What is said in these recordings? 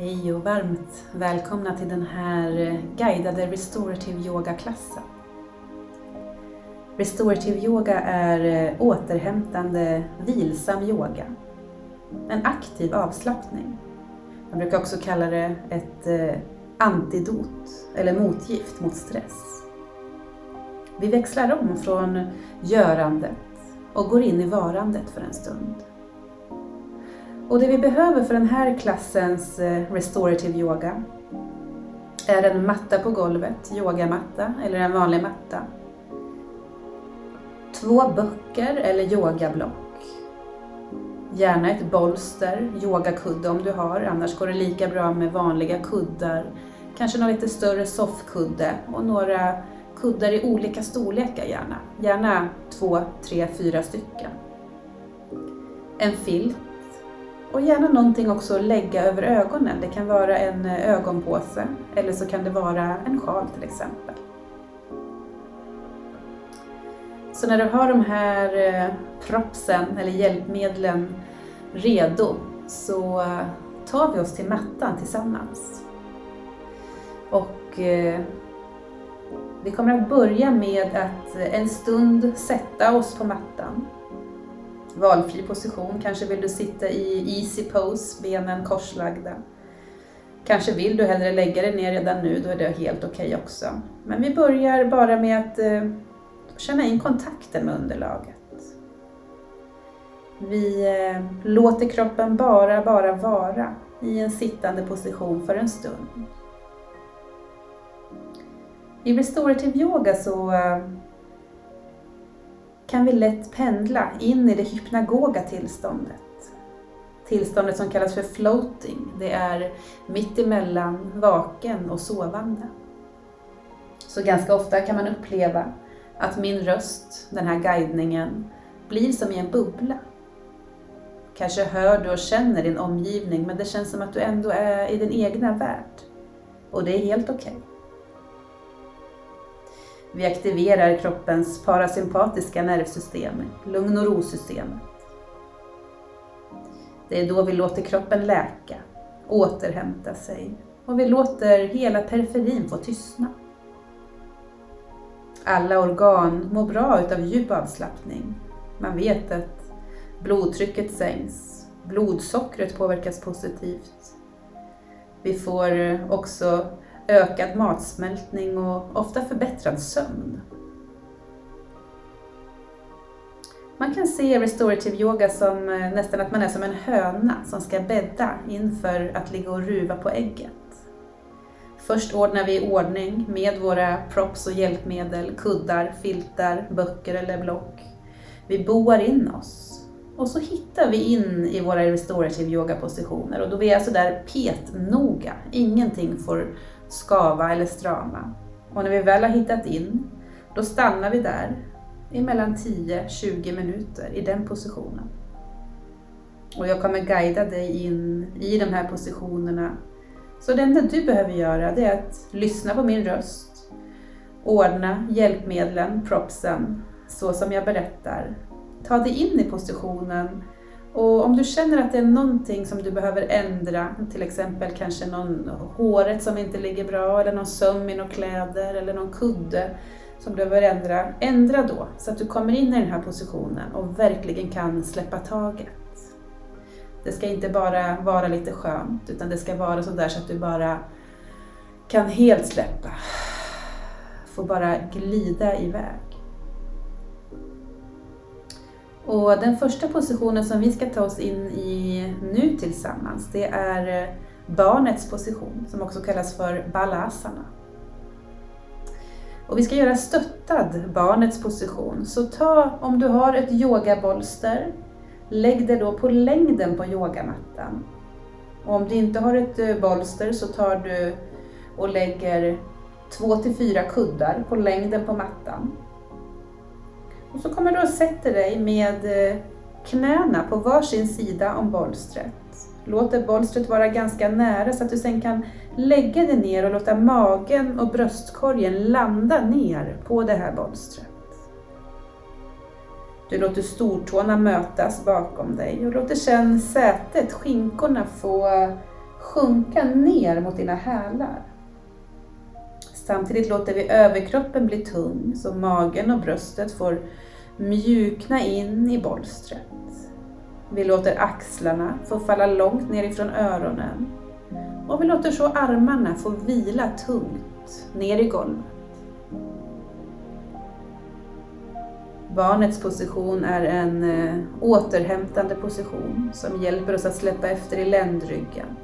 Hej och varmt välkomna till den här eh, guidade restorative yoga-klassen. Restorative yoga är eh, återhämtande, vilsam yoga. En aktiv avslappning. Man brukar också kalla det ett eh, antidot eller motgift mot stress. Vi växlar om från görandet och går in i varandet för en stund. Och det vi behöver för den här klassens eh, restorative yoga är en matta på golvet, yogamatta eller en vanlig matta. Två böcker eller yogablock. Gärna ett bolster, yogakudde om du har, annars går det lika bra med vanliga kuddar. Kanske någon lite större soffkudde och några kuddar i olika storlekar gärna. Gärna två, tre, fyra stycken. En filt och gärna någonting också att lägga över ögonen. Det kan vara en eh, ögonpåse eller så kan det vara en sjal till exempel. Så när du har de här eh, propsen eller hjälpmedlen redo så eh, tar vi oss till mattan tillsammans. Och vi kommer att börja med att en stund sätta oss på mattan valfri position. Kanske vill du sitta i easy pose, benen korslagda. Kanske vill du hellre lägga dig ner redan nu, då är det helt okej okay också. Men vi börjar bara med att eh, känna in kontakten med underlaget. Vi eh, låter kroppen bara, bara vara i en sittande position för en stund. I restorative yoga så eh, kan vi lätt pendla in i det hypnagoga tillståndet. Tillståndet som kallas för floating, det är mittemellan vaken och sovande. Så ganska ofta kan man uppleva att min röst, den här guidningen, blir som i en bubbla. Kanske hör du och känner din omgivning men det känns som att du ändå är i din egna värld. Och det är helt okej. Okay. Vi aktiverar kroppens parasympatiska nervsystem, lugn och ro-systemet. Det är då vi låter kroppen läka, återhämta sig och vi låter hela periferin få tystna. Alla organ mår bra utav djup avslappning. Man vet att blodtrycket sänks, blodsockret påverkas positivt. Vi får också ökad matsmältning och ofta förbättrad sömn. Man kan se restorative yoga som eh, nästan att man är som en höna som ska bädda inför att ligga och ruva på ägget. Först ordnar vi i ordning med våra props och hjälpmedel, kuddar, filtar, böcker eller block. Vi boar in oss och så hittar vi in i våra restorative yoga positioner och då är vi alltså där petnoga. Ingenting får skava eller strama. Och när vi väl har hittat in, då stannar vi där i mellan 10-20 minuter i den positionen. Och jag kommer guida dig in i de här positionerna. Så det enda du behöver göra det är att lyssna på min röst, ordna hjälpmedlen, propsen, så som jag berättar. Ta dig in i positionen och om du känner att det är någonting som du behöver ändra, till exempel kanske någon håret som inte ligger bra eller någon söm i några kläder eller någon kudde som du behöver ändra, ändra då så att du kommer in i den här positionen och verkligen kan släppa taget. Det ska inte bara vara lite skönt utan det ska vara sådär så att du bara kan helt släppa. Få bara glida iväg. Och den första positionen som vi ska ta oss in i nu tillsammans, det är eh, barnets position, som också kallas för balasana. Och vi ska göra stöttad barnets position. Så ta, om du har ett yogabolster, lägg det då på längden på yogamattan. Och om du inte har ett eh, bolster så tar du och lägger två till fyra kuddar på längden på mattan. Och så kommer du att sätta dig med eh, knäna på varsin sida om bolstret. Låter bolstret vara ganska nära så att du sen kan lägga dig ner och låta magen och bröstkorgen landa ner på det här bolstret. Du låter stortårna mötas bakom dig och låter sedan sätet, skinkorna, få sjunka ner mot dina hälar. Samtidigt låter vi överkroppen bli tung så magen och bröstet får mjukna in i bolstret. Vi låter axlarna få falla långt ner ifrån öronen och vi låter så armarna få vila tungt ner i golvet. Barnets position är en eh, återhämtande position som hjälper oss att släppa efter i ländryggen.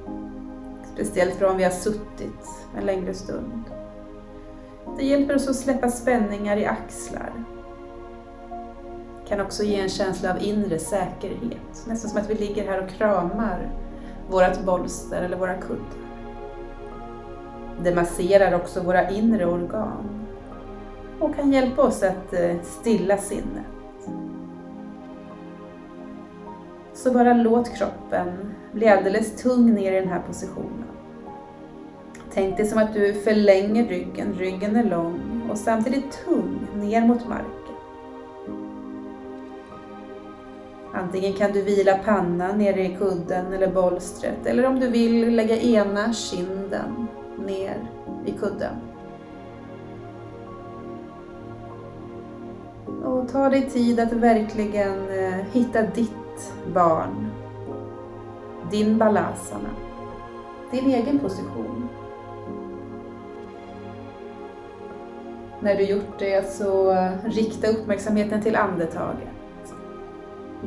Speciellt för om vi har suttit en längre stund. Det hjälper oss att släppa spänningar i axlar. Kan också ge en känsla av inre säkerhet. Nästan som att vi ligger här och kramar vårt bolster eller våra kuddar. Det masserar också våra inre organ och kan hjälpa oss att eh, stilla sinnet. Så bara låt kroppen bli alldeles tung ner i den här positionen. Tänk dig som att du förlänger ryggen, ryggen är lång och samtidigt tung ner mot marken. Antingen kan du vila pannan nere i kudden eller bolstret eller om du vill lägga ena kinden ner i kudden. Och ta dig tid att verkligen eh, hitta ditt barn, din balasana, din egen position. När du gjort det så eh, rikta uppmärksamheten till andetaget.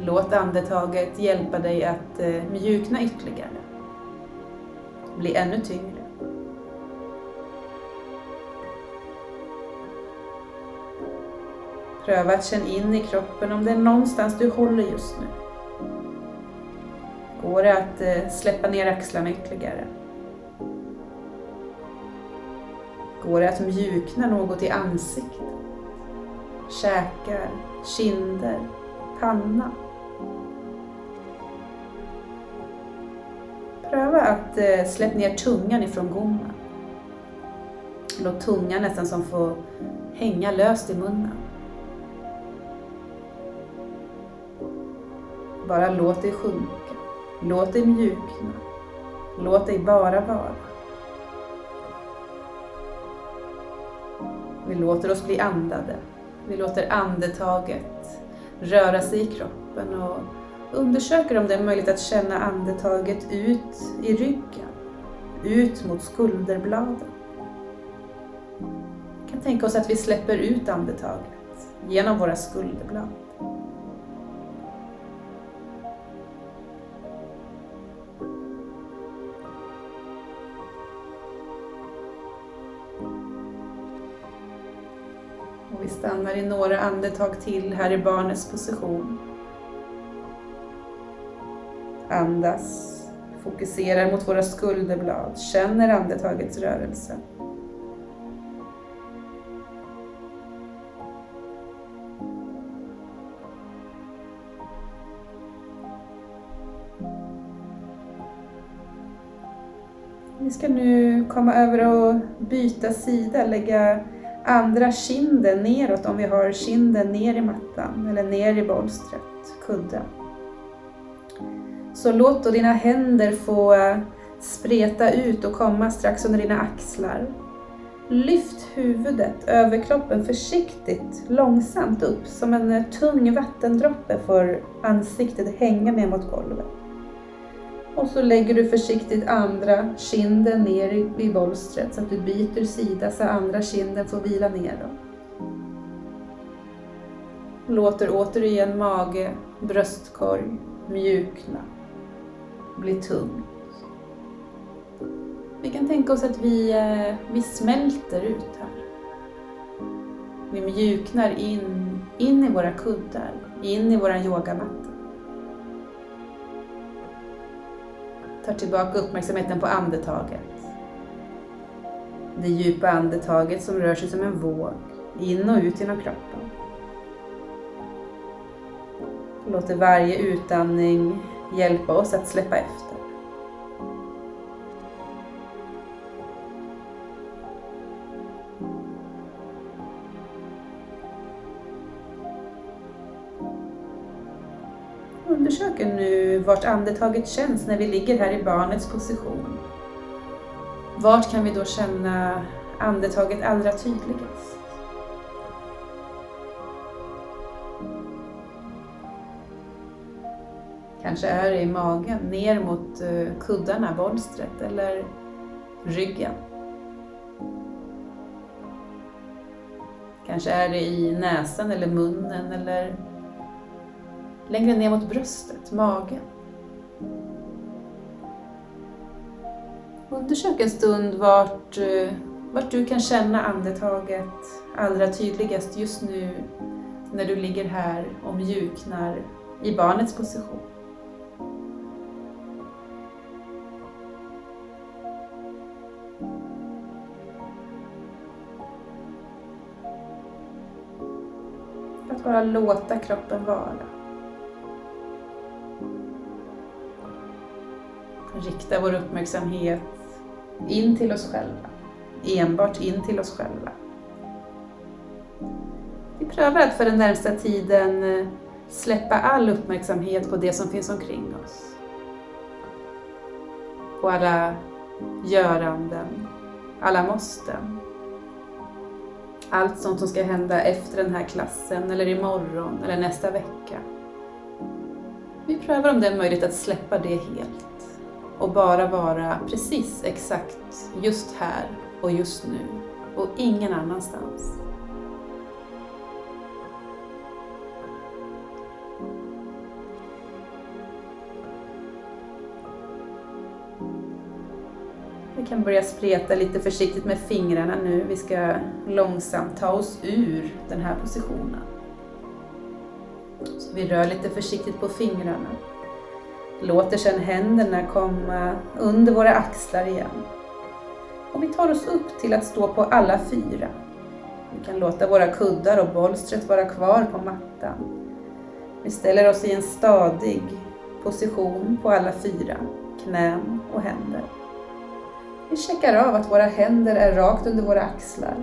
Låt andetaget hjälpa dig att eh, mjukna ytterligare. Bli ännu tyngre. Pröva att känna in i kroppen om det är någonstans du håller just nu. Går det att eh, släppa ner axlarna ytterligare? Går det att mjukna något i ansiktet? Käkar, kinder, panna? Pröva att eh, släppa ner tungan ifrån gommen. Låt tungan nästan som få hänga löst i munnen. Bara låt dig sjunka. Låt dig mjukna. Låt dig bara vara. Vi låter oss bli andade. Vi låter andetaget röra sig i kroppen och undersöker om det är möjligt att känna andetaget ut i ryggen, ut mot skulderbladen. Vi kan tänka oss att vi släpper ut andetaget genom våra skulderblad. Och vi stannar i några andetag till här i barnets position. Andas, fokuserar mot våra skulderblad, känner andetagets rörelse. Vi ska nu komma över och byta sida, lägga andra kinden neråt om vi har kinden ner i mattan eller ner i bolstret, kudden. Så låt då dina händer få eh, spreta ut och komma strax under dina axlar. Lyft huvudet, överkroppen försiktigt, långsamt upp. Som en eh, tung vattendroppe får ansiktet hänga ner mot golvet. Och så lägger du försiktigt andra kinden ner i bolstret så att du byter sida så andra kinden får vila neråt. Låter återigen mage, bröstkorg mjukna, blir tungt. Vi kan tänka oss att vi, eh, vi smälter ut här. Vi mjuknar in, in i våra kuddar, in i våra yogamatta. tar tillbaka uppmärksamheten på andetaget. Det djupa andetaget som rör sig som en våg in och ut genom kroppen. Låter varje utandning hjälpa oss att släppa efter. Undersöker nu vart andetaget känns när vi ligger här i barnets position. Vart kan vi då känna andetaget allra tydligast? Kanske är det i magen, ner mot eh, kuddarna, bolstret eller ryggen. Kanske är det i näsan eller munnen eller längre ner mot bröstet, magen. Undersök en stund vart, eh, vart du kan känna andetaget allra tydligast just nu när du ligger här och mjuknar i barnets position. Bara låta kroppen vara. Rikta vår uppmärksamhet in till oss själva. Enbart in till oss själva. Vi prövar att för den närmsta tiden eh, släppa all uppmärksamhet på det som finns omkring oss. På alla göranden, alla måsten. Allt sånt som ska hända efter den här klassen, eller imorgon, eller nästa vecka. Vi prövar om det är möjligt att släppa det helt och bara vara precis exakt just här och just nu och ingen annanstans. Kan börja spreta lite försiktigt med fingrarna nu. Vi ska långsamt ta oss ur den här positionen. Så vi rör lite försiktigt på fingrarna. Låter sedan händerna komma under våra axlar igen. Och vi tar oss upp till att stå på alla fyra. Vi kan låta våra kuddar och bolstret vara kvar på mattan. Vi ställer oss i en stadig position på alla fyra, knän och händer. Vi checkar av att våra händer är rakt under våra axlar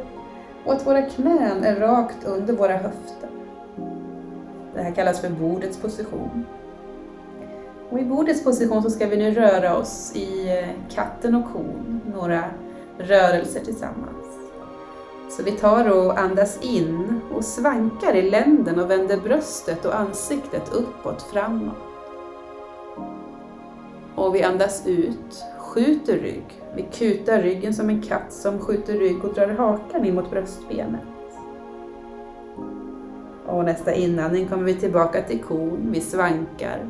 och att våra knän är rakt under våra höfter. Det här kallas för bordets position. Och I bordets position så ska vi nu röra oss i eh, katten och kon, några rörelser tillsammans. Så vi tar och andas in och svankar i länden och vänder bröstet och ansiktet uppåt, framåt. Och vi andas ut, skjuter rygg. Vi kutar ryggen som en katt som skjuter rygg och drar hakan in mot bröstbenet. Och nästa inandning kommer vi tillbaka till kon, vi svankar.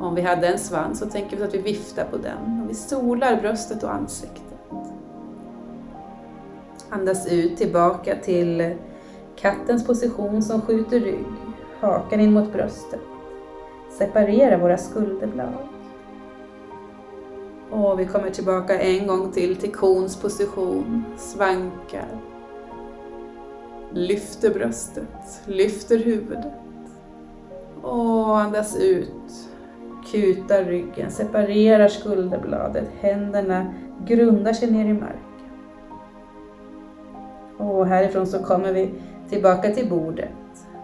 Om vi hade en svans så tänker vi att vi viftar på den och vi solar bröstet och ansiktet. Andas ut tillbaka till kattens position som skjuter rygg, hakan in mot bröstet. Separera våra skulderblad. Och vi kommer tillbaka en gång till till kons position, svankar. Lyfter bröstet, lyfter huvudet. Och andas ut kutar ryggen, separerar skulderbladet, händerna grundar sig ner i marken. Och härifrån så kommer vi tillbaka till bordet,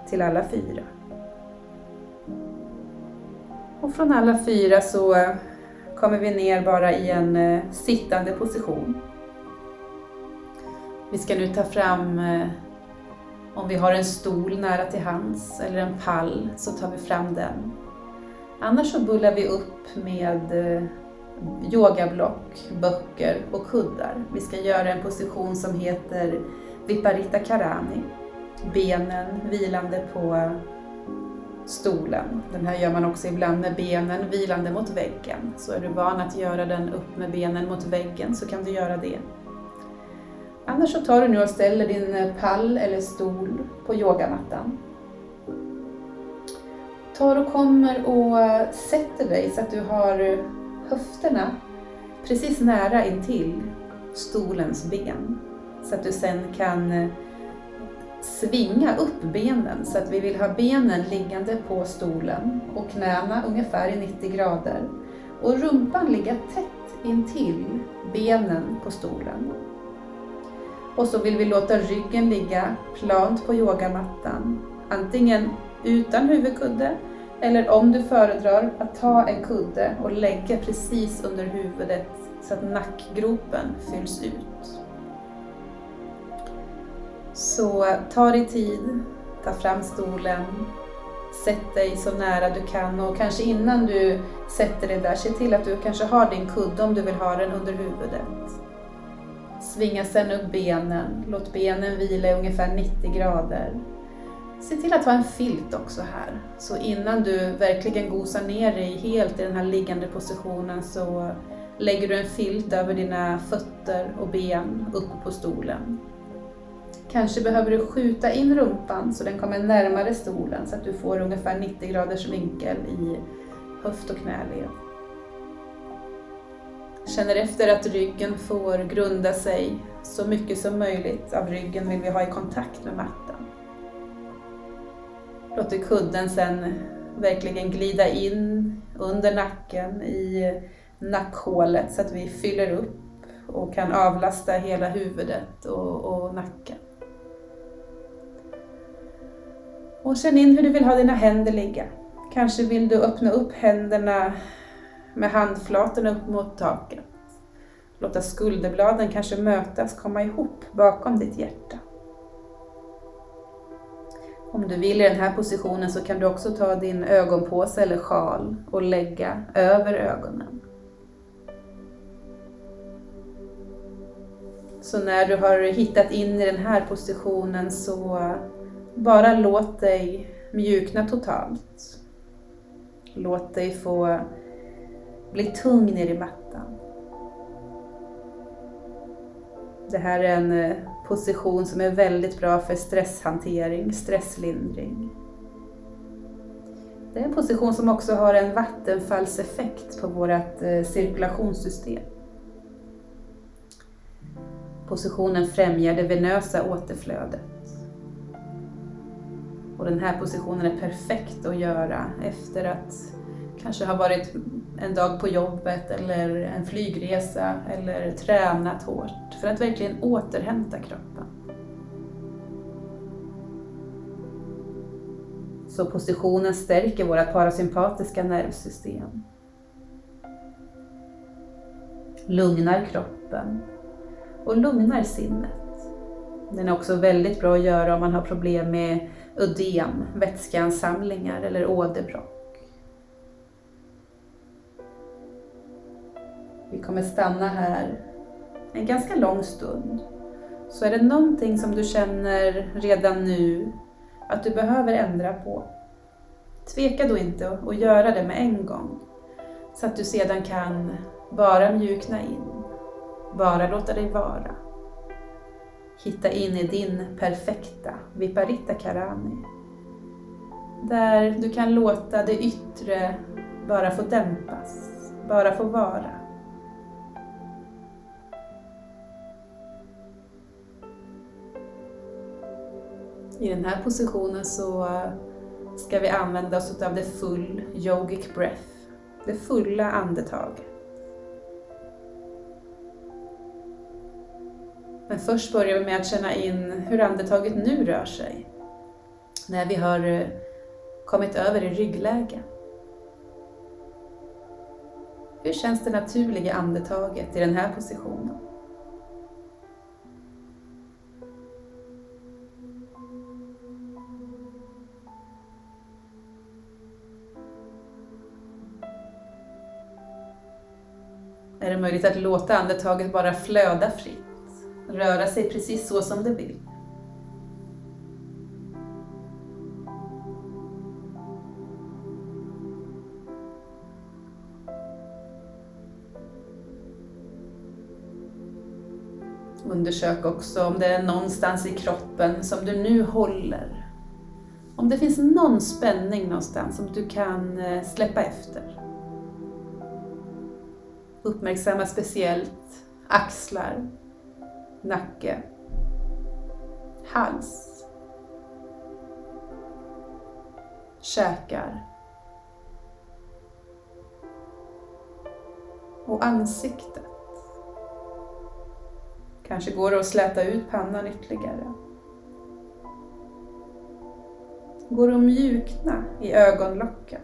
till alla fyra. Och från alla fyra så kommer vi ner bara i en eh, sittande position. Vi ska nu ta fram, eh, om vi har en stol nära till hands eller en pall, så tar vi fram den Annars så bullar vi upp med eh, yogablock, böcker och kuddar. Vi ska göra en position som heter Viparita Karani. Benen vilande på stolen. Den här gör man också ibland med benen vilande mot väggen. Så är du van att göra den upp med benen mot väggen så kan du göra det. Annars så tar du nu och ställer din eh, pall eller stol på yogamattan tar och kommer och eh, sätter dig så att du har eh, höfterna precis nära intill stolens ben. Så att du sen kan svinga upp benen så att vi vill ha benen liggande på stolen och knäna ungefär i 90 grader och rumpan ligga tätt intill benen på stolen. Och så vill vi låta ryggen ligga plant på yogamattan, antingen utan huvudkudde Eller om du föredrar att ta en kudde och lägga precis under huvudet så att nackgropen fylls ut. Så ta dig tid, ta fram stolen, sätt dig så nära du kan och kanske innan du sätter dig där, se till att du kanske har din kudde om du vill ha den under huvudet. Svinga sedan upp benen, låt benen vila i ungefär 90 grader. Se till att ha en filt också här, så innan du verkligen gosar ner dig helt i den här liggande positionen så lägger du en filt över dina fötter och ben upp på stolen. Kanske behöver du skjuta in rumpan så den kommer närmare stolen så att du får ungefär 90 graders vinkel i höft och knäled. Känner efter att ryggen får grunda sig så mycket som möjligt av ryggen vill vi ha i kontakt med mattan. Låter kudden sen verkligen glida in under nacken i nackhålet så att vi fyller upp och kan avlasta hela huvudet och, och nacken. Och känn in hur du vill ha dina händer ligga. Kanske vill du öppna upp händerna med handflatorna upp mot taket. Låta skulderbladen kanske mötas, komma ihop bakom ditt hjärta. Om du vill i den här positionen så kan du också ta din ögonpåse eller sjal och lägga över ögonen. Så när du har hittat in i den här positionen så bara låt dig mjukna totalt. Låt dig få bli tung ner i mattan. Det här är en eh, position som är väldigt bra för stresshantering, stresslindring. Det är en position som också har en vattenfallseffekt på vårt eh, cirkulationssystem. Positionen främjar det venösa återflödet. Och den här positionen är perfekt att göra efter att kanske ha varit en dag på jobbet eller en flygresa eller tränat hårt för att verkligen återhämta kroppen. Så positionen stärker vårt parasympatiska nervsystem. Lugnar kroppen och lugnar sinnet. Den är också väldigt bra att göra om man har problem med ödem, vätskeansamlingar eller åderbråck. Vi kommer stanna här en ganska lång stund. Så är det någonting som du känner redan nu att du behöver ändra på, tveka då inte att göra det med en gång. Så att du sedan kan bara mjukna in, bara låta dig vara. Hitta in i din perfekta Viparita Karani. Där du kan låta det yttre bara få dämpas, bara få vara. I den här positionen så ska vi använda oss av det full yogic breath, det fulla andetaget. Men först börjar vi med att känna in hur andetaget nu rör sig. När vi har eh, kommit över i ryggläge. Hur känns det naturliga andetaget i den här positionen? är det möjligt att låta andetaget bara flöda fritt, röra sig precis så som det vill. Undersök också om det är någonstans i kroppen som du nu håller. Om det finns någon spänning någonstans som du kan eh, släppa efter. Uppmärksamma speciellt axlar, nacke, hals, käkar och ansiktet. Kanske går det att släta ut pannan ytterligare. går det att mjukna i ögonlocken.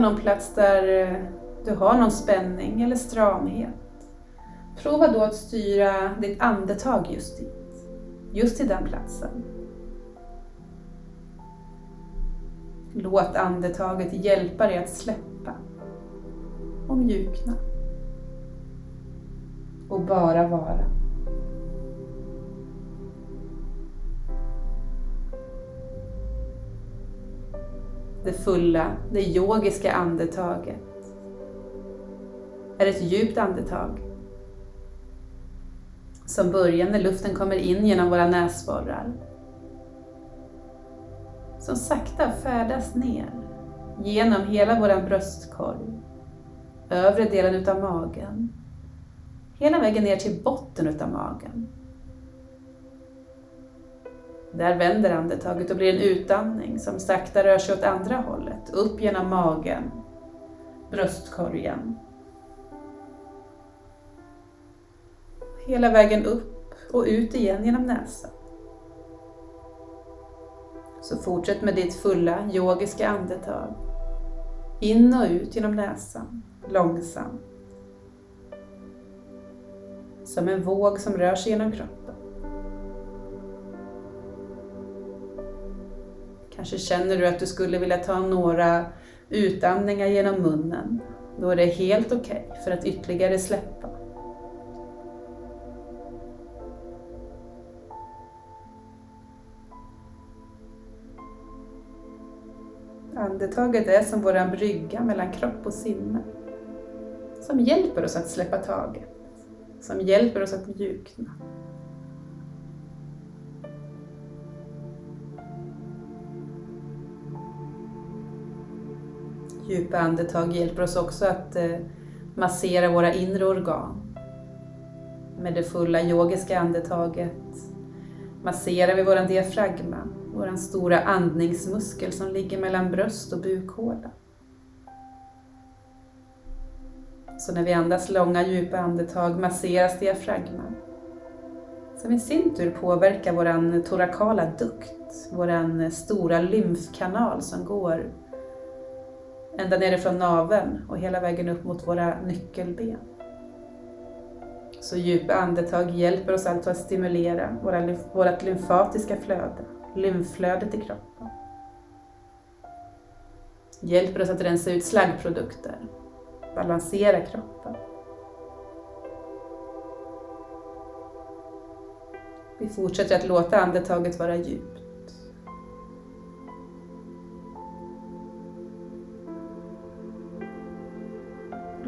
Någon plats där eh, du har någon spänning eller stramhet, prova då att styra ditt andetag just dit just till den platsen. Låt andetaget hjälpa dig att släppa och mjukna. Och bara vara. Det fulla, det yogiska andetaget är ett djupt andetag som börjar när luften kommer in genom våra näsborrar. Som sakta färdas ner genom hela vår bröstkorg, övre delen utav magen, hela vägen ner till botten utav magen. Där vänder andetaget och blir en utandning som sakta rör sig åt andra hållet, upp genom magen, bröstkorgen, hela vägen upp och ut igen genom näsan. Så fortsätt med ditt fulla yogiska andetag. In och ut genom näsan, långsamt. Som en våg som rör sig genom kroppen. Kanske känner du att du skulle vilja ta några utandningar genom munnen. Då är det helt okej okay för att ytterligare släppa. Andetaget är som vår brygga mellan kropp och sinne. Som hjälper oss att släppa taget. Som hjälper oss att mjukna. Djupa andetag hjälper oss också att eh, massera våra inre organ. Med det fulla yogiska andetaget masserar vi våran diafragma vår stora andningsmuskel som ligger mellan bröst och bukhåla. Så när vi andas långa djupa andetag masseras diafragman. Som i sin tur påverkar vår torakala dukt, vår eh, stora lymfkanal som går ända nerifrån naveln och hela vägen upp mot våra nyckelben. Så djupa andetag hjälper oss alltså att stimulera vårt lymfatiska flöde lymflödet i kroppen. Hjälper oss att rensa ut slaggprodukter, balansera kroppen. Vi fortsätter att låta andetaget vara djupt.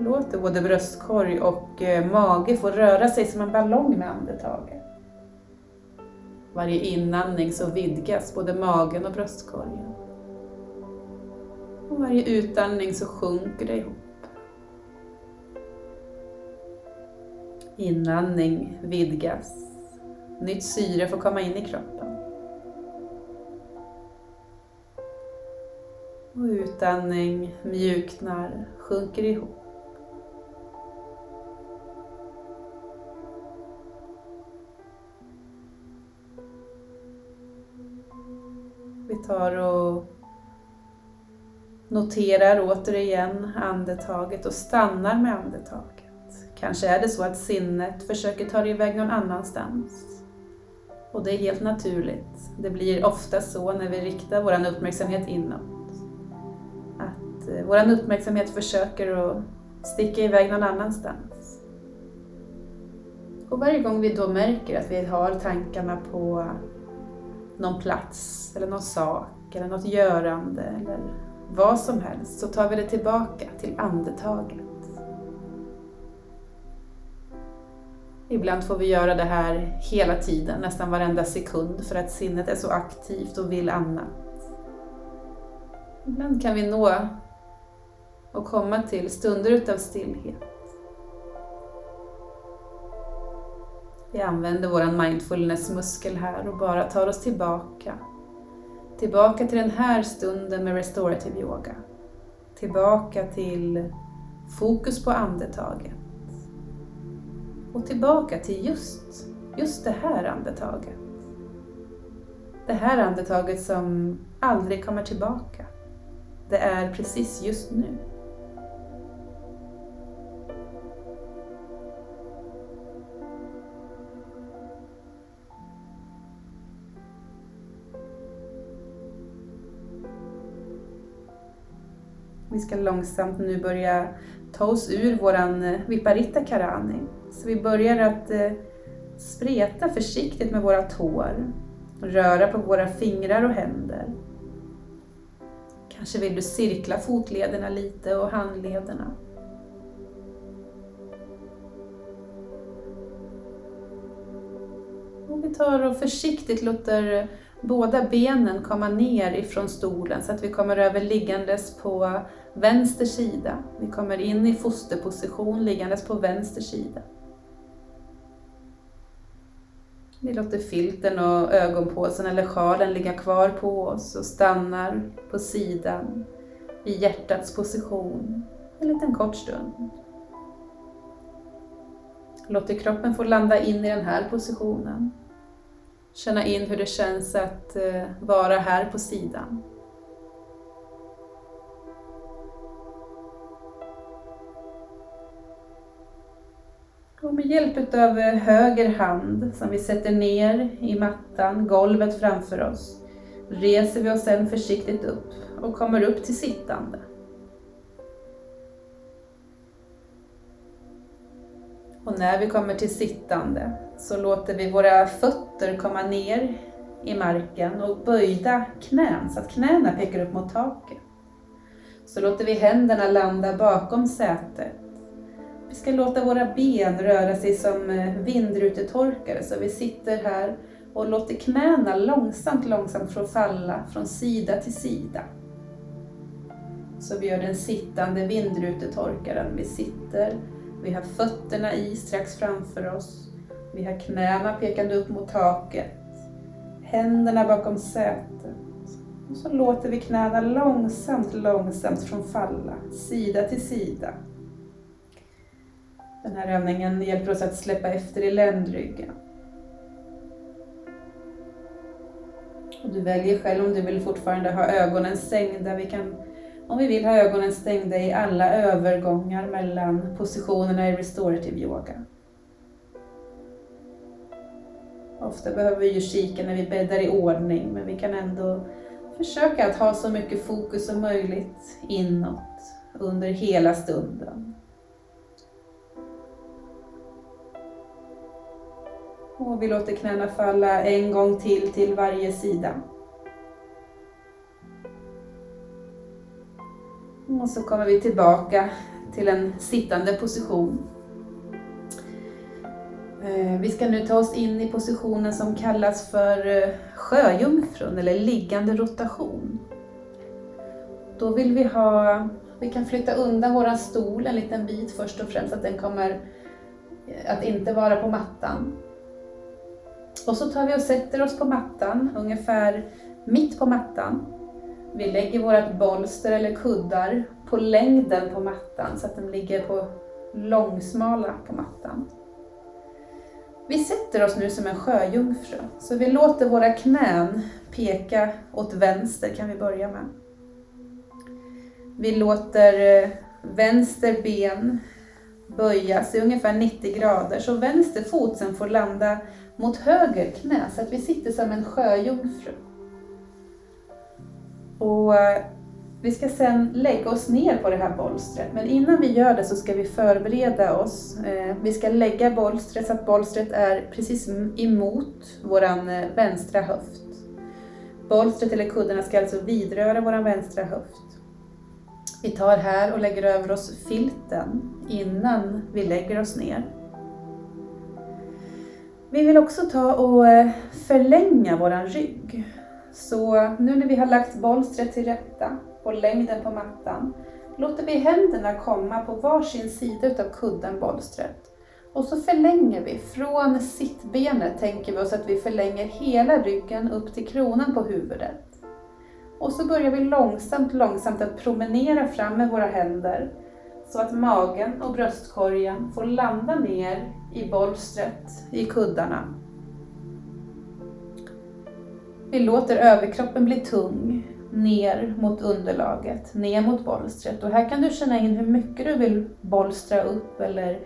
Låt både bröstkorg och eh, mage få röra sig som en ballong med andetaget. Varje inandning så vidgas både magen och bröstkorgen. Och varje utandning så sjunker det ihop. Inandning vidgas. Nytt syre får komma in i kroppen. Och utandning mjuknar, sjunker ihop. Vi tar och noterar återigen andetaget och stannar med andetaget. Kanske är det så att sinnet försöker ta dig iväg någon annanstans. Och det är helt naturligt. Det blir ofta så när vi riktar vår uppmärksamhet inåt. Att eh, vår uppmärksamhet försöker att sticka iväg någon annanstans. Och varje gång vi då märker att vi har tankarna på någon plats eller någon sak eller något görande eller vad som helst så tar vi det tillbaka till andetaget. Ibland får vi göra det här hela tiden, nästan varenda sekund för att sinnet är så aktivt och vill annat. Ibland kan vi nå och komma till stunder utav stillhet. Vi använder vår mindfulnessmuskel här och bara tar oss tillbaka. Tillbaka till den här stunden med restorative yoga. Tillbaka till fokus på andetaget. Och tillbaka till just, just det här andetaget. Det här andetaget som aldrig kommer tillbaka. Det är precis just nu. Vi ska långsamt nu börja ta oss ur våran eh, Viparita Karani. Så vi börjar att eh, spreta försiktigt med våra tår, röra på våra fingrar och händer. Kanske vill du cirkla fotlederna lite och handlederna. Och vi tar och försiktigt låter båda benen komma ner ifrån stolen så att vi kommer över liggandes på vänster sida. Vi kommer in i fosterposition liggandes på vänster sida. Vi låter filten och ögonpåsen eller sjalen ligga kvar på oss och stannar på sidan i hjärtats position en liten kort stund. Låter kroppen få landa in i den här positionen. Känna in hur det känns att eh, vara här på sidan. Hjälp av eh, höger hand som vi sätter ner i mattan, golvet framför oss, reser vi oss sedan försiktigt upp och kommer upp till sittande. Och när vi kommer till sittande så låter vi våra fötter komma ner i marken och böjda knän så att knäna pekar upp mot taket. Så låter vi händerna landa bakom sätet. Vi ska låta våra ben röra sig som eh, vindrutetorkare så vi sitter här och låter knäna långsamt, långsamt få falla från sida till sida. Så vi gör den sittande vindrutetorkaren. Vi sitter vi har fötterna i strax framför oss. Vi har knäna pekande upp mot taket. Händerna bakom sätet. Och så låter vi knäna långsamt, långsamt från falla, sida till sida. Den här övningen hjälper oss att släppa efter i ländryggen. Och du väljer själv om du vill fortfarande ha ögonen stängda. Vi kan om vi vill ha ögonen stängda i alla övergångar mellan positionerna i restorative yoga. Ofta behöver vi ju kika när vi bäddar i ordning, men vi kan ändå försöka att ha så mycket fokus som möjligt inåt under hela stunden. Och vi låter knäna falla en gång till till varje sida. Och så kommer vi tillbaka till en sittande position. Eh, vi ska nu ta oss in i positionen som kallas för eh, sjöjungfrun eller liggande rotation. Då vill vi ha, vi kan flytta undan våran stol en liten bit först och främst, att den kommer eh, att inte vara på mattan. Och så tar vi och sätter oss på mattan, ungefär mitt på mattan. Vi lägger vårt bolster eller kuddar på längden på mattan så att de ligger på långsmala på mattan. Vi sätter oss nu som en sjöjungfru, så vi låter våra knän peka åt vänster kan vi börja med. Vi låter eh, vänster ben böjas i ungefär 90 grader, så vänster fot sen får landa mot höger knä, så att vi sitter som en sjöjungfru. Och eh, vi ska sedan lägga oss ner på det här bolstret, men innan vi gör det så ska vi förbereda oss. Eh, vi ska lägga bolstret så att bolstret är precis emot vår eh, vänstra höft. Bolstret eller kuddarna ska alltså vidröra vår vänstra höft. Vi tar här och lägger över oss filten innan vi lägger oss ner. Vi vill också ta och eh, förlänga våran rygg. Så nu när vi har lagt bolstret till rätta på längden på mattan låter vi händerna komma på varsin sida utav kudden, bolstret. Och så förlänger vi. Från sittbenet tänker vi oss att vi förlänger hela ryggen upp till kronan på huvudet. Och så börjar vi långsamt, långsamt att promenera fram med våra händer så att magen och bröstkorgen får landa ner i bolstret, i kuddarna. Vi låter överkroppen bli tung, ner mot underlaget, ner mot bolstret. Och här kan du känna in hur mycket du vill bolstra upp eller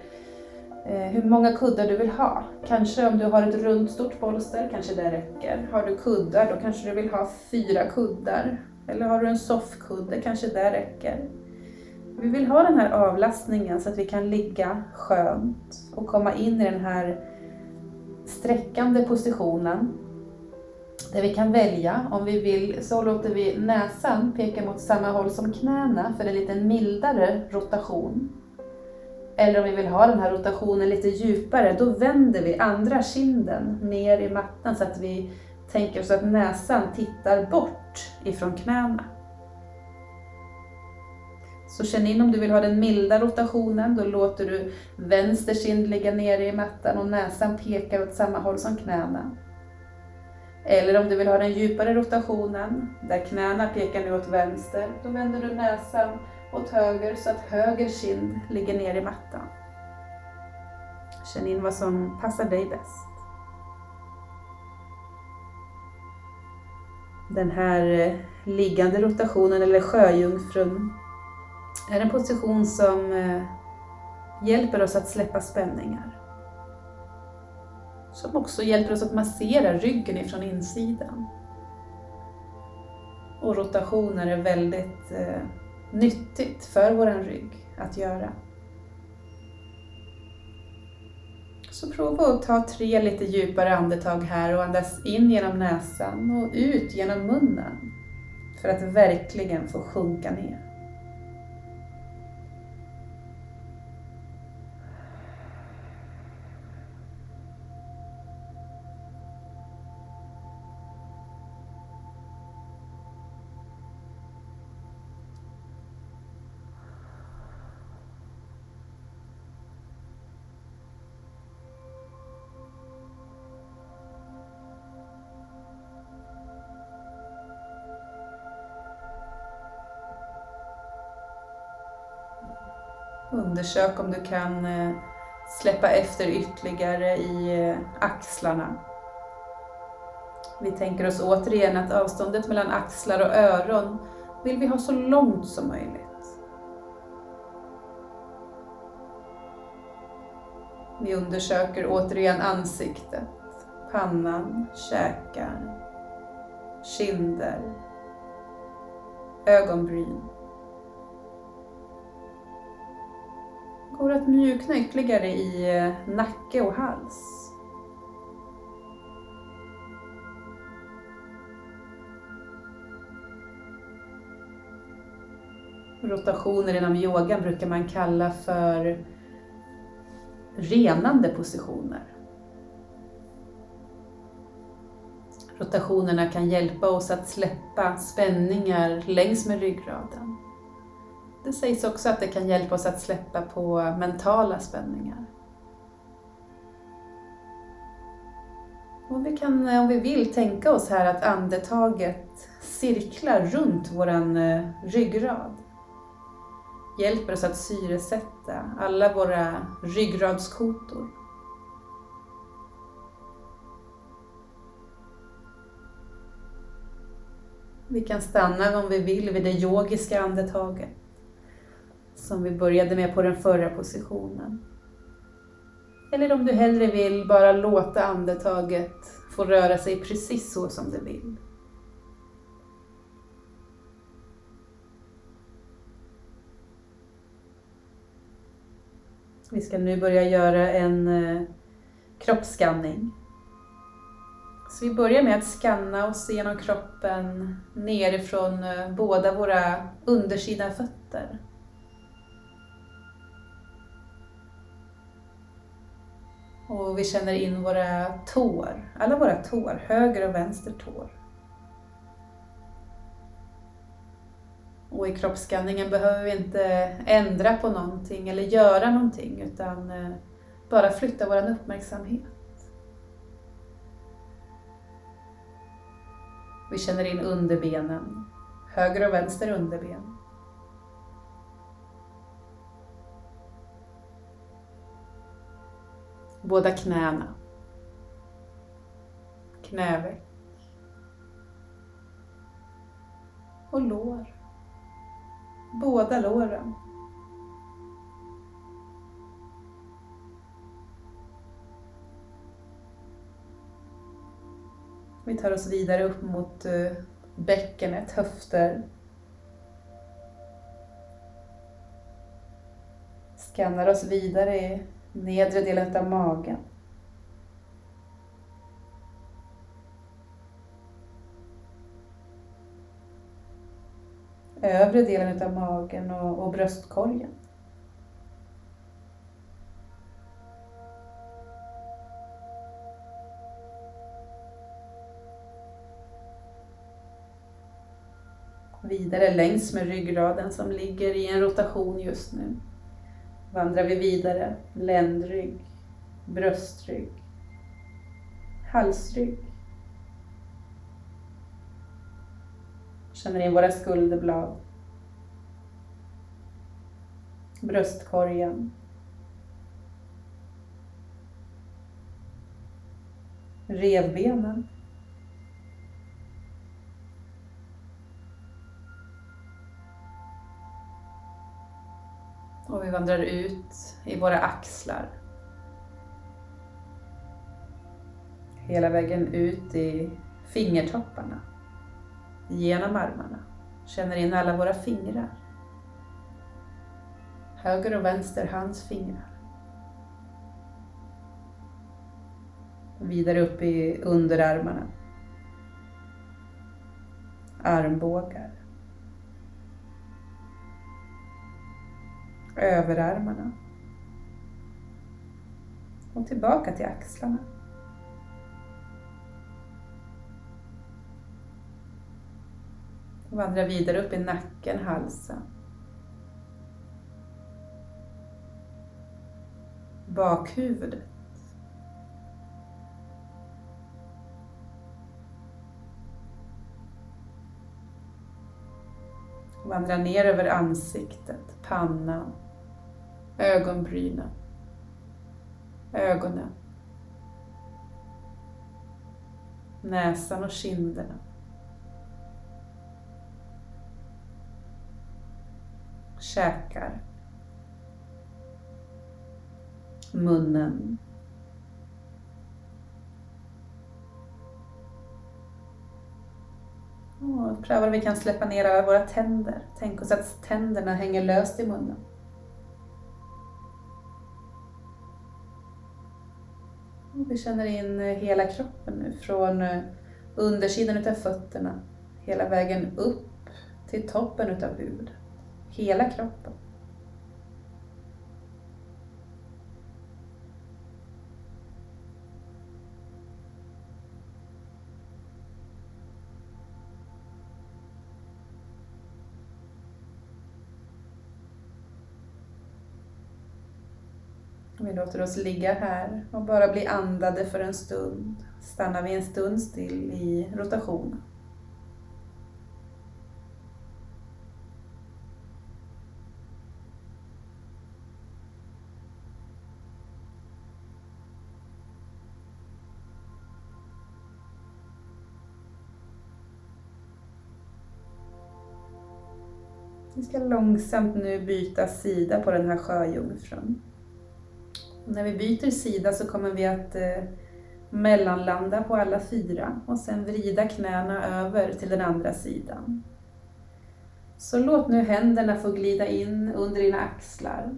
eh, hur många kuddar du vill ha. Kanske om du har ett runt stort bolster, kanske det räcker. Har du kuddar, då kanske du vill ha fyra kuddar. Eller har du en soffkudde, kanske det räcker. Vi vill ha den här avlastningen så att vi kan ligga skönt och komma in i den här sträckande positionen. Där vi kan välja, om vi vill så låter vi näsan peka mot samma håll som knäna för en lite mildare rotation. Eller om vi vill ha den här rotationen lite djupare, då vänder vi andra kinden ner i mattan så att vi tänker oss att näsan tittar bort ifrån knäna. Så känn in om du vill ha den milda rotationen, då låter du vänster kind ligga nere i mattan och näsan pekar åt samma håll som knäna. Eller om du vill ha den djupare rotationen, där knäna pekar nu åt vänster, då vänder du näsan åt höger så att höger kind ligger ner i mattan. Känn in vad som passar dig bäst. Den här eh, liggande rotationen, eller sjöjungfrun, är en position som eh, hjälper oss att släppa spänningar. Som också hjälper oss att massera ryggen ifrån insidan. Och rotationer är väldigt eh, nyttigt för vår rygg att göra. Så prova att ta tre lite djupare andetag här och andas in genom näsan och ut genom munnen för att verkligen få sjunka ner. Undersök om du kan eh, släppa efter ytterligare i eh, axlarna. Vi tänker oss återigen att avståndet mellan axlar och öron vill vi ha så långt som möjligt. Vi undersöker återigen ansiktet, pannan, käkar, kinder, ögonbryn. Går att mjukna ytterligare i eh, nacke och hals. Rotationer inom yogan brukar man kalla för renande positioner. Rotationerna kan hjälpa oss att släppa spänningar längs med ryggraden. Det sägs också att det kan hjälpa oss att släppa på mentala spänningar. Och vi kan, om vi vill, tänka oss här att andetaget cirklar runt vår eh, ryggrad. Hjälper oss att syresätta alla våra ryggradskotor. Vi kan stanna om vi vill vid det yogiska andetaget som vi började med på den förra positionen. Eller om du hellre vill bara låta andetaget få röra sig precis så som det vill. Vi ska nu börja göra en eh, kroppsskanning. Så vi börjar med att skanna oss genom kroppen nerifrån eh, båda våra undersida fötter. Och vi känner in våra tår, alla våra tår, höger och vänster tår. Och i kroppsskanningen behöver vi inte ändra på någonting eller göra någonting utan eh, bara flytta vår uppmärksamhet. Vi känner in underbenen, höger och vänster underben. Båda knäna. Knäveck. Och lår. Båda låren. Vi tar oss vidare upp mot eh, bäckenet, höfter. Skannar oss vidare i nedre delen av magen. Övre delen av magen och, och bröstkorgen. Vidare längs med ryggraden som ligger i en rotation just nu. Vandrar vi vidare, ländrygg, bröstrygg, halsrygg. Känner in våra skulderblad, bröstkorgen, revbenen, Och vi vandrar ut i våra axlar. Hela vägen ut i fingertopparna. Genom armarna. Känner in alla våra fingrar. Höger och vänster hands fingrar. Vidare upp i underarmarna. Armbågar. Överarmarna. Och tillbaka till axlarna. Och vandra vidare upp i nacken, halsen. Bakhuvudet. Vandra ner över ansiktet, pannan, ögonbrynen, ögonen, näsan och kinderna. Käkar, munnen, Och pröva om vi kan släppa ner alla våra tänder. Tänk oss att tänderna hänger löst i munnen. Vi känner in eh, hela kroppen nu, från eh, undersidan utav fötterna, hela vägen upp till toppen utav huvudet. Hela kroppen. Vi låter oss ligga här och bara bli andade för en stund. Stannar vi en stund still i rotation. Vi ska långsamt nu byta sida på den här sjöjungfrun. När vi byter sida så kommer vi att eh, mellanlanda på alla fyra och sen vrida knäna över till den andra sidan. Så låt nu händerna få glida in under dina axlar.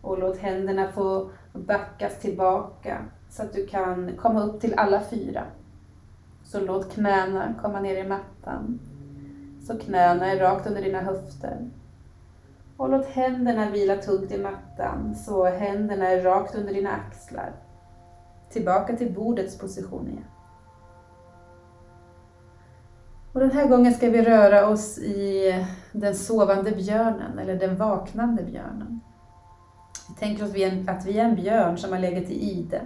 Och låt händerna få backas tillbaka så att du kan komma upp till alla fyra. Så låt knäna komma ner i mattan. Så knäna är rakt under dina höfter. Och låt händerna vila tungt i mattan så händerna är rakt under dina axlar. Tillbaka till bordets position igen. Och den här gången ska vi röra oss i den sovande björnen eller den vaknande björnen. Vi tänker oss att vi är en björn som har legat i ide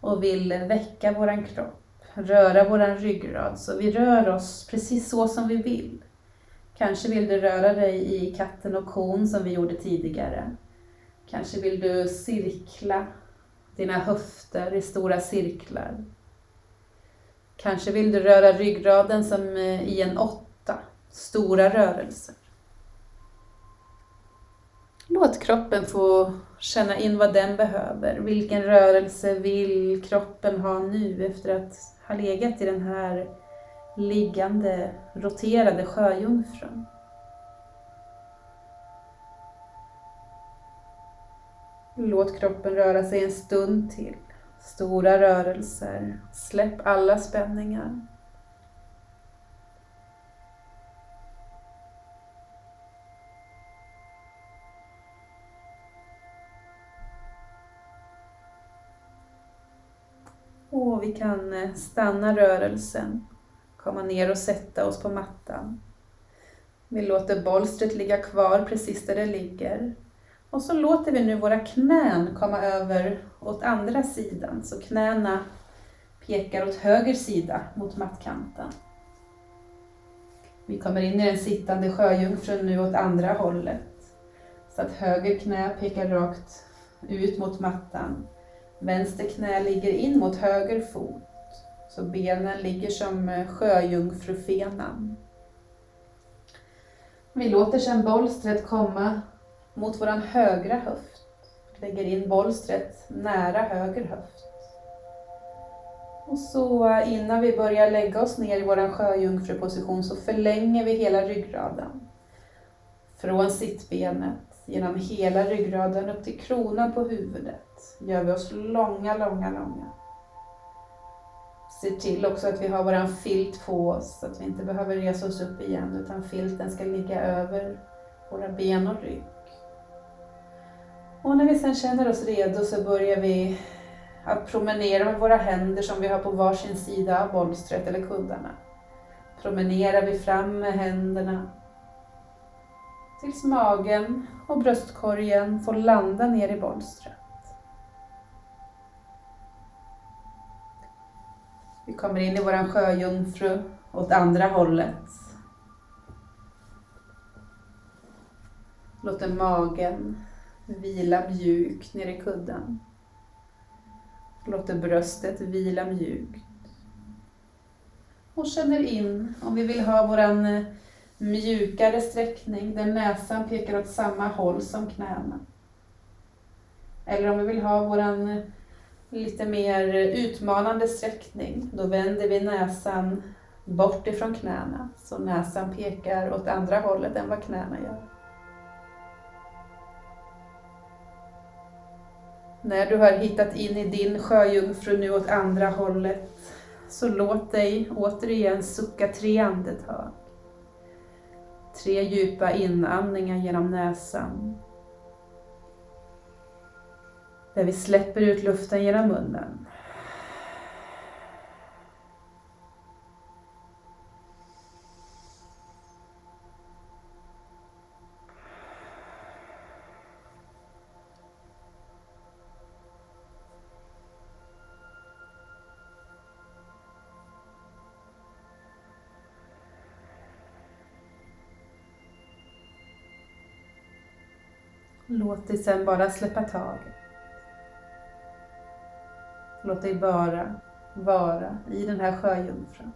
och vill väcka våran kropp, röra våran ryggrad, så vi rör oss precis så som vi vill. Kanske vill du röra dig i katten och kon som vi gjorde tidigare. Kanske vill du cirkla dina höfter i stora cirklar. Kanske vill du röra ryggraden som eh, i en åtta, stora rörelser. Låt kroppen få känna in vad den behöver. Vilken rörelse vill kroppen ha nu efter att ha legat i den här liggande, roterade sjöjungfrun? Låt kroppen röra sig en stund till. Stora rörelser. Släpp alla spänningar. Och vi kan eh, stanna rörelsen, komma ner och sätta oss på mattan. Vi låter bolstret ligga kvar precis där det ligger. Och så låter vi nu våra knän komma över åt andra sidan, så knäna pekar åt höger sida mot mattkanten. Vi kommer in i den sittande sjöjungfrun nu åt andra hållet, så att höger knä pekar rakt ut mot mattan Vänster knä ligger in mot höger fot, så benen ligger som eh, sjöjungfrufenan. Vi låter sedan bolstret komma mot vår högra höft. Lägger in bolstret nära höger höft. Och så eh, innan vi börjar lägga oss ner i vår sjöjungfruposition så förlänger vi hela ryggraden. Från sittbenet genom hela ryggraden upp till kronan på huvudet. Gör vi oss långa, långa, långa. Ser till också att vi har våran filt på oss så att vi inte behöver resa oss upp igen utan filten ska ligga över våra ben och rygg. Och när vi sen känner oss redo så börjar vi att promenera med våra händer som vi har på varsin sida av bolstret eller kuddarna. Promenerar vi fram med händerna tills magen och bröstkorgen får landa ner i bolstret. Vi kommer in i våran sjöjungfru åt andra hållet. Låter magen vila mjukt ner i kudden. Låter bröstet vila mjukt. Och känner in om vi vill ha våran eh, mjukare sträckning där näsan pekar åt samma håll som knäna. Eller om vi vill ha våran eh, lite mer utmanande sträckning, då vänder vi näsan bort ifrån knäna så näsan pekar åt andra hållet än vad knäna gör. När du har hittat in i din sjöjungfru nu åt andra hållet så låt dig återigen sucka tre andetag. Tre djupa inandningar genom näsan. Där vi släpper ut luften genom munnen. Låt dig sen bara släppa taget. Låt dig bara vara i den här sjöjungfrun.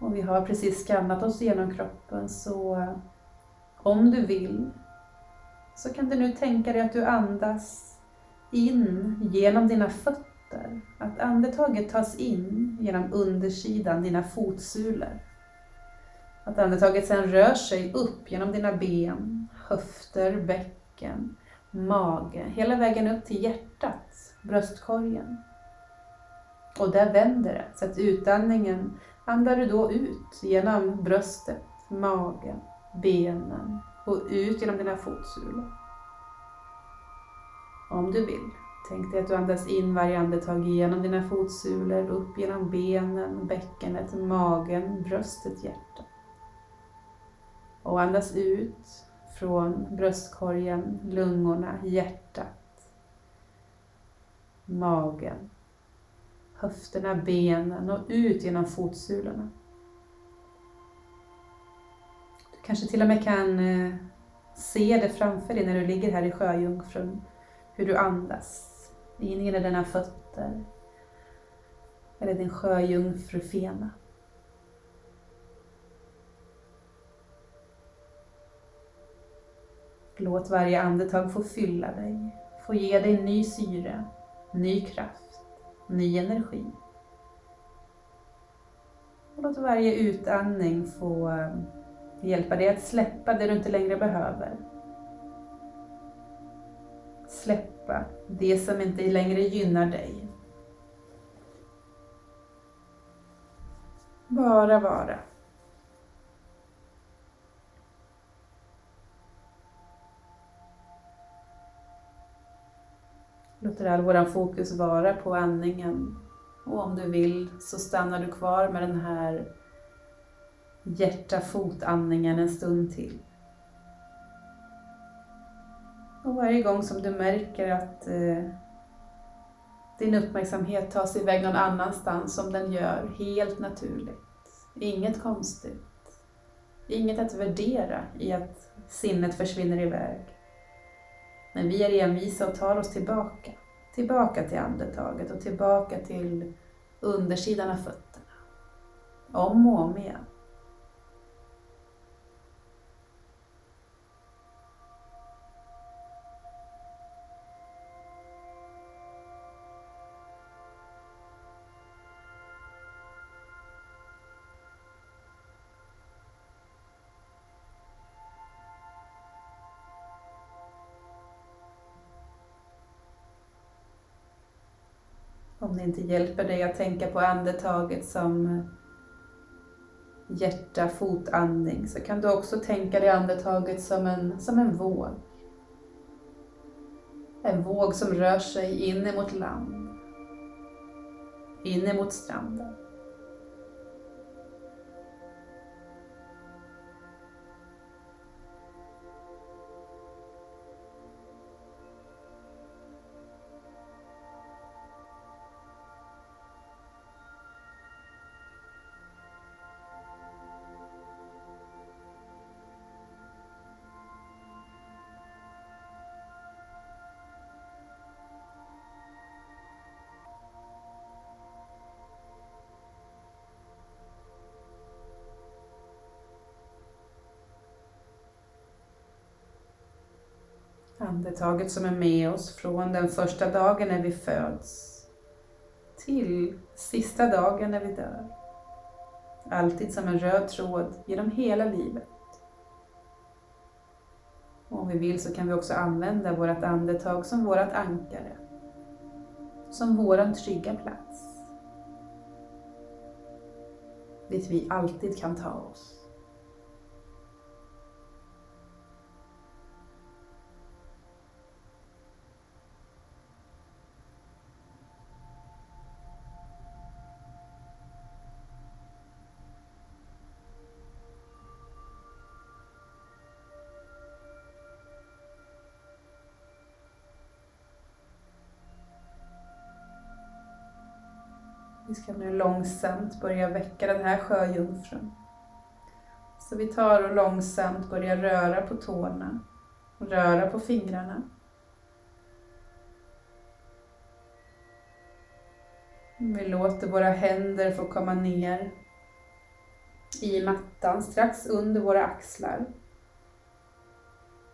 Och vi har precis skannat oss genom kroppen så om du vill så kan du nu tänka dig att du andas in genom dina fötter. Att andetaget tas in genom undersidan, dina fotsulor. Att andetaget sedan rör sig upp genom dina ben, höfter, bäcken, mage, hela vägen upp till hjärtat, bröstkorgen. Och där vänder det, så att utandningen andar du då ut genom bröstet, magen, benen och ut genom dina fotsulor. Om du vill, tänk dig att du andas in varje andetag genom dina fotsulor, upp genom benen, bäckenet, magen, bröstet, hjärtat. Och andas ut från bröstkorgen, lungorna, hjärtat, magen, höfterna, benen och ut genom fotsulorna. Du kanske till och med kan eh, se det framför dig när du ligger här i sjöjungfrun, hur du andas in genom dina fötter eller din sjöjungfrufena. Låt varje andetag få fylla dig, få ge dig ny syre, ny kraft, ny energi. Och låt varje utandning få eh, hjälpa dig att släppa det du inte längre behöver. Släppa det som inte längre gynnar dig. Bara vara. Låter all våran fokus vara på andningen. Och om du vill så stannar du kvar med den här hjärta-fot-andningen en stund till. Och varje gång som du märker att eh, din uppmärksamhet tas iväg någon annanstans som den gör, helt naturligt. Inget konstigt. Inget att värdera i att sinnet försvinner iväg. Men vi är envisa och tar oss tillbaka. Tillbaka till andetaget och tillbaka till undersidan av fötterna. Om och om igen. Det inte hjälper dig att tänka på andetaget som eh, hjärta-fotandning så kan du också tänka dig andetaget som en, som en våg. En våg som rör sig in emot land, in emot stranden. Andetaget som är med oss från den första dagen när vi föds till sista dagen när vi dör. Alltid som en röd tråd genom hela livet. Och om vi vill så kan vi också använda vårt andetag som vårt ankare. Som våran trygga plats. Dit vi alltid kan ta oss. Nu långsamt börja väcka den här sjöjungfrun. Så vi tar och långsamt börjar röra på tårna och röra på fingrarna. Vi låter våra händer få komma ner i mattan strax under våra axlar.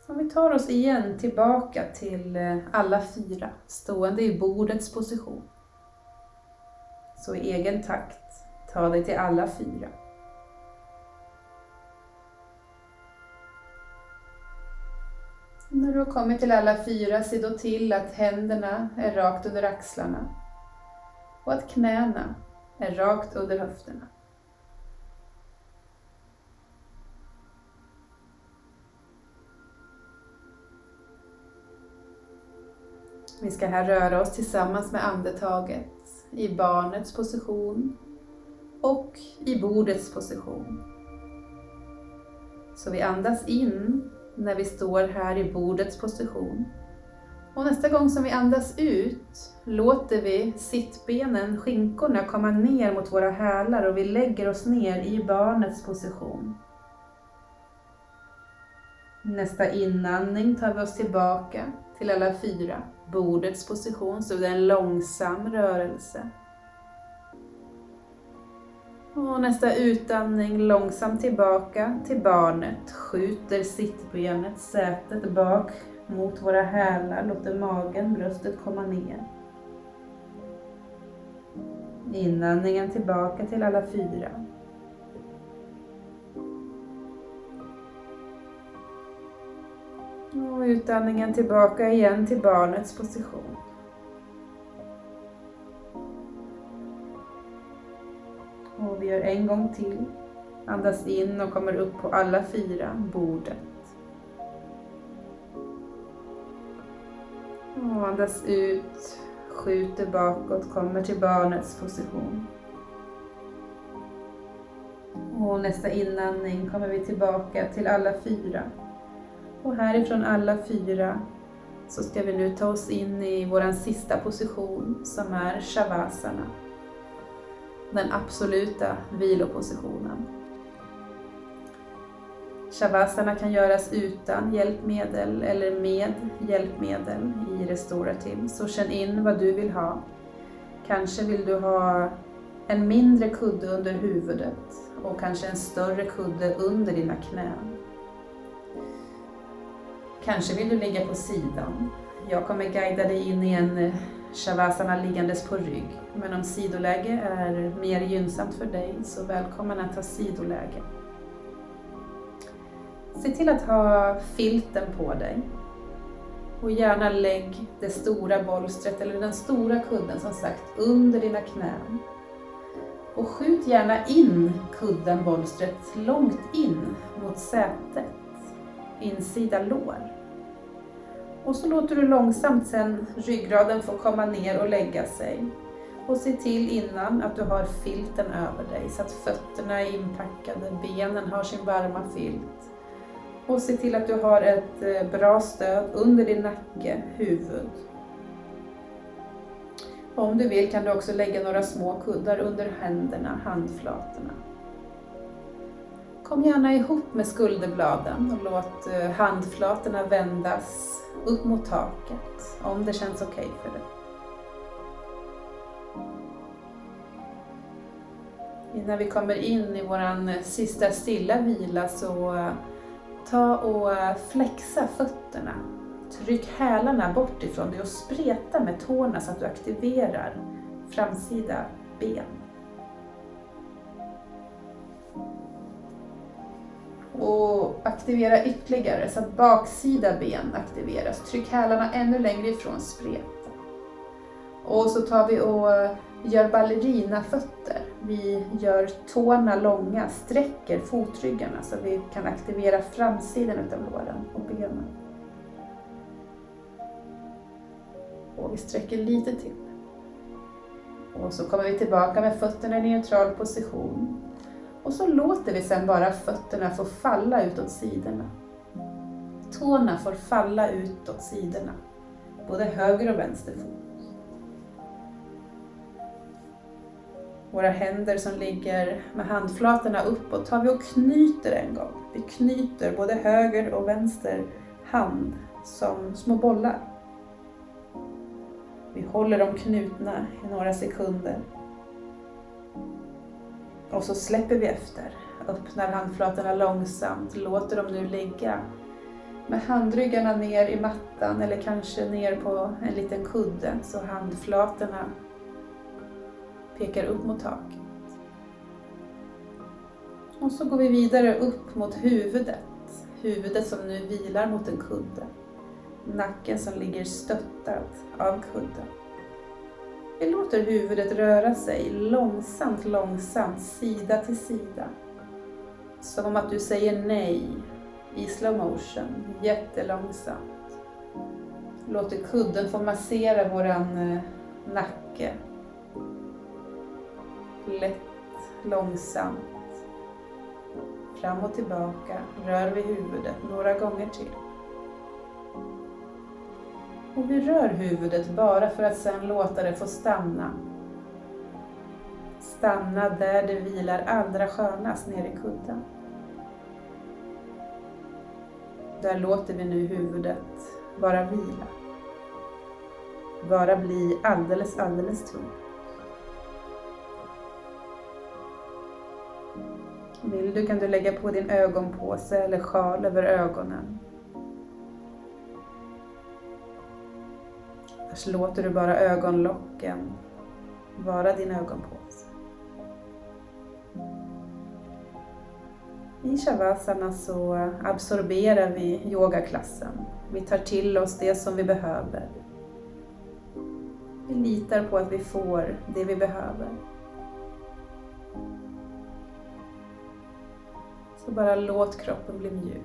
Och vi tar oss igen tillbaka till eh, alla fyra, stående i bordets position. Så i egen takt, ta dig till alla fyra. När du har kommit till alla fyra, se då till att händerna är rakt under axlarna och att knäna är rakt under höfterna. Vi ska här röra oss tillsammans med andetaget i barnets position och i bordets position. Så vi andas in när vi står här i bordets position. Och nästa gång som vi andas ut låter vi sittbenen, skinkorna, komma ner mot våra hälar och vi lägger oss ner i barnets position. Nästa inandning tar vi oss tillbaka till alla fyra, bordets position, så det är en långsam rörelse. Och nästa utandning långsamt tillbaka till barnet, skjuter sittbenet, sätet bak mot våra hälar, låter magen, bröstet komma ner. Inandningen tillbaka till alla fyra. Och utandningen tillbaka igen till barnets position. Och vi gör en gång till. Andas in och kommer upp på alla fyra, bordet. Och andas ut, skjuter bakåt, kommer till barnets position. Och nästa inandning kommer vi tillbaka till alla fyra. Och härifrån alla fyra så ska vi nu ta oss in i vår sista position som är Shavasana. Den absoluta vilopositionen. Shavasana kan göras utan hjälpmedel eller med hjälpmedel i restaurativ. Så känn in vad du vill ha. Kanske vill du ha en mindre kudde under huvudet och kanske en större kudde under dina knän. Kanske vill du ligga på sidan. Jag kommer guida dig in i en eh, Shavasana liggandes på rygg. Men om sidoläge är mer gynnsamt för dig så välkommen att ta sidoläge. Se till att ha filten på dig. Och gärna lägg det stora bolstret eller den stora kudden som sagt under dina knän. Och skjut gärna in kudden, bolstret, långt in mot sätet, insida lår. Och så låter du långsamt sen ryggraden få komma ner och lägga sig. Och se till innan att du har filten över dig så att fötterna är inpackade, benen har sin varma filt. Och se till att du har ett eh, bra stöd under din nacke, huvud. Om du vill kan du också lägga några små kuddar under händerna, handflatorna. Kom gärna ihop med skulderbladen och låt eh, handflatorna vändas upp mot taket om det känns okej okay för dig. Innan vi kommer in i vår sista stilla vila så eh, ta och eh, flexa fötterna. Tryck hälarna bort ifrån dig och spreta med tårna så att du aktiverar framsida ben. Och aktivera ytterligare så att baksida ben aktiveras. Tryck hälarna ännu längre ifrån spreta. Och så tar vi och gör ballerinafötter. Vi gör tårna långa, sträcker fotryggarna så vi kan aktivera framsidan av låren och benen. Och vi sträcker lite till. Och så kommer vi tillbaka med fötterna i neutral position. Och så låter vi sen bara fötterna få falla utåt sidorna. Tårna får falla utåt sidorna, både höger och vänster fot. Våra händer som ligger med handflatorna uppåt tar vi och knyter en gång. Vi knyter både höger och vänster hand som små bollar. Vi håller dem knutna i några sekunder och så släpper vi efter. Öppnar handflatorna långsamt, låter dem nu ligga med handryggarna ner i mattan eller kanske ner på en liten kudde så handflatorna pekar upp mot taket. Och så går vi vidare upp mot huvudet. Huvudet som nu vilar mot en kudde. Nacken som ligger stöttad av kudden. Vi låter huvudet röra sig långsamt, långsamt, sida till sida. Som att du säger nej i slow motion, jättelångsamt. Låter kudden få massera våran eh, nacke. Lätt, långsamt. fram och tillbaka rör vi huvudet några gånger till. Och vi rör huvudet bara för att sedan låta det få stanna. Stanna där det vilar allra skönast nere i kudden. Där låter vi nu huvudet bara vila. Bara bli alldeles, alldeles tungt. Vill du kan du lägga på din ögonpåse eller sjal över ögonen. Så låter du bara ögonlocken vara din ögonpåse. I Shavasana så absorberar vi yogaklassen. Vi tar till oss det som vi behöver. Vi litar på att vi får det vi behöver. Så bara låt kroppen bli mjuk.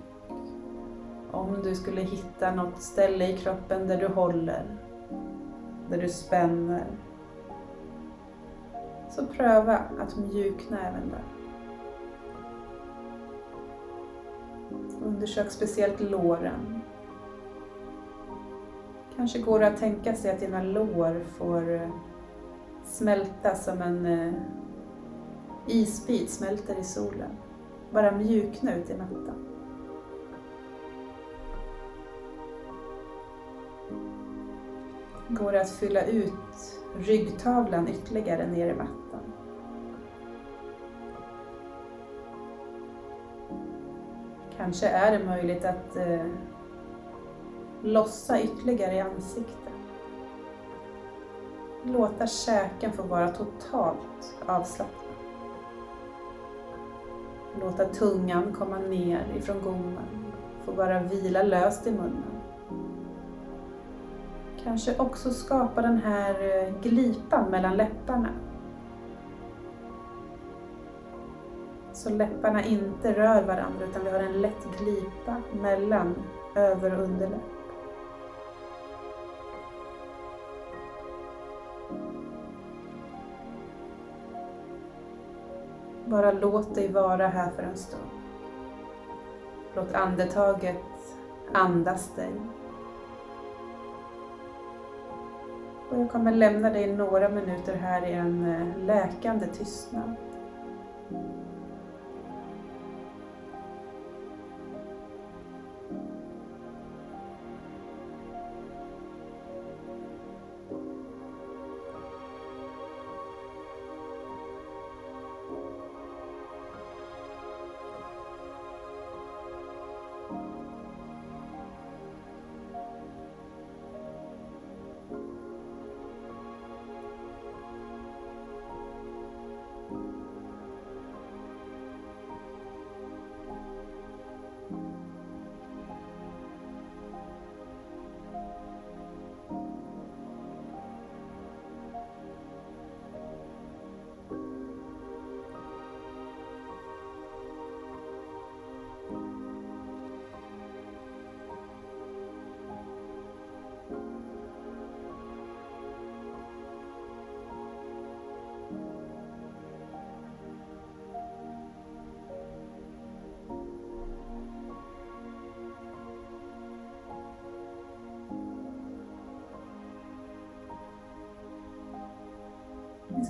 Om du skulle hitta något ställe i kroppen där du håller, där du spänner, så pröva att mjukna även där. Undersök speciellt låren. Kanske går det att tänka sig att dina lår får eh, smälta som en eh, isbit smälter i solen bara mjukna ut i mattan. Går det att fylla ut ryggtavlan ytterligare ner i mattan. Kanske är det möjligt att eh, lossa ytterligare i ansiktet. Låta käken få vara totalt avslappnad. Låta tungan komma ner ifrån gommen. Få bara vila löst i munnen. Kanske också skapa den här eh, glipan mellan läpparna. Så läpparna inte rör varandra utan vi har en lätt glipa mellan över och underläpp. Bara låt dig vara här för en stund. Låt andetaget andas dig. Och jag kommer lämna dig några minuter här i en eh, läkande tystnad.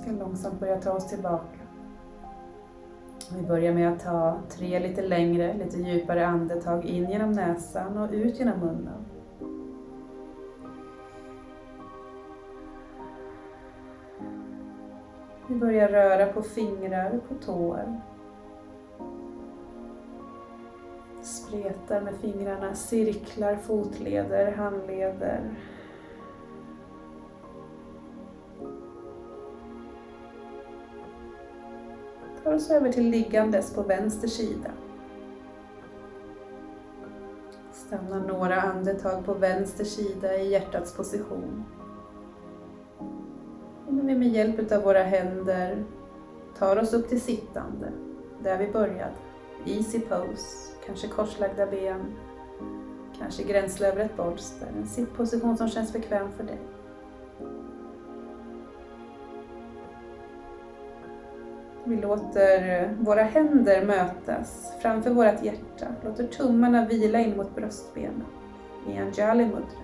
Ska långsamt börja ta oss tillbaka. Vi börjar med att ta tre lite längre, lite djupare andetag in genom näsan och ut genom munnen. Vi börjar röra på fingrar, och på tår. Spretar med fingrarna, cirklar fotleder, handleder, tar oss över till liggandes på vänster sida. Stanna några andetag på vänster sida i hjärtats position. Innan vi med hjälp av våra händer tar oss upp till sittande, där vi började. Easy pose, kanske korslagda ben, kanske gränsle över ett bolster, en sittposition som känns bekväm för dig. Vi låter våra händer mötas framför vårt hjärta. Låter tummarna vila in mot bröstbenen i Anjali Mudra.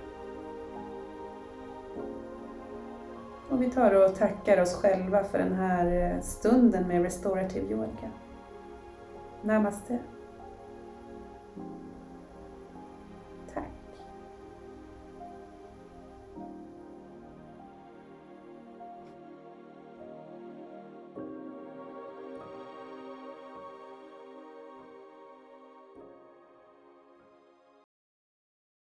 Och vi tar och tackar oss själva för den här stunden med restorative yoga. Namaste.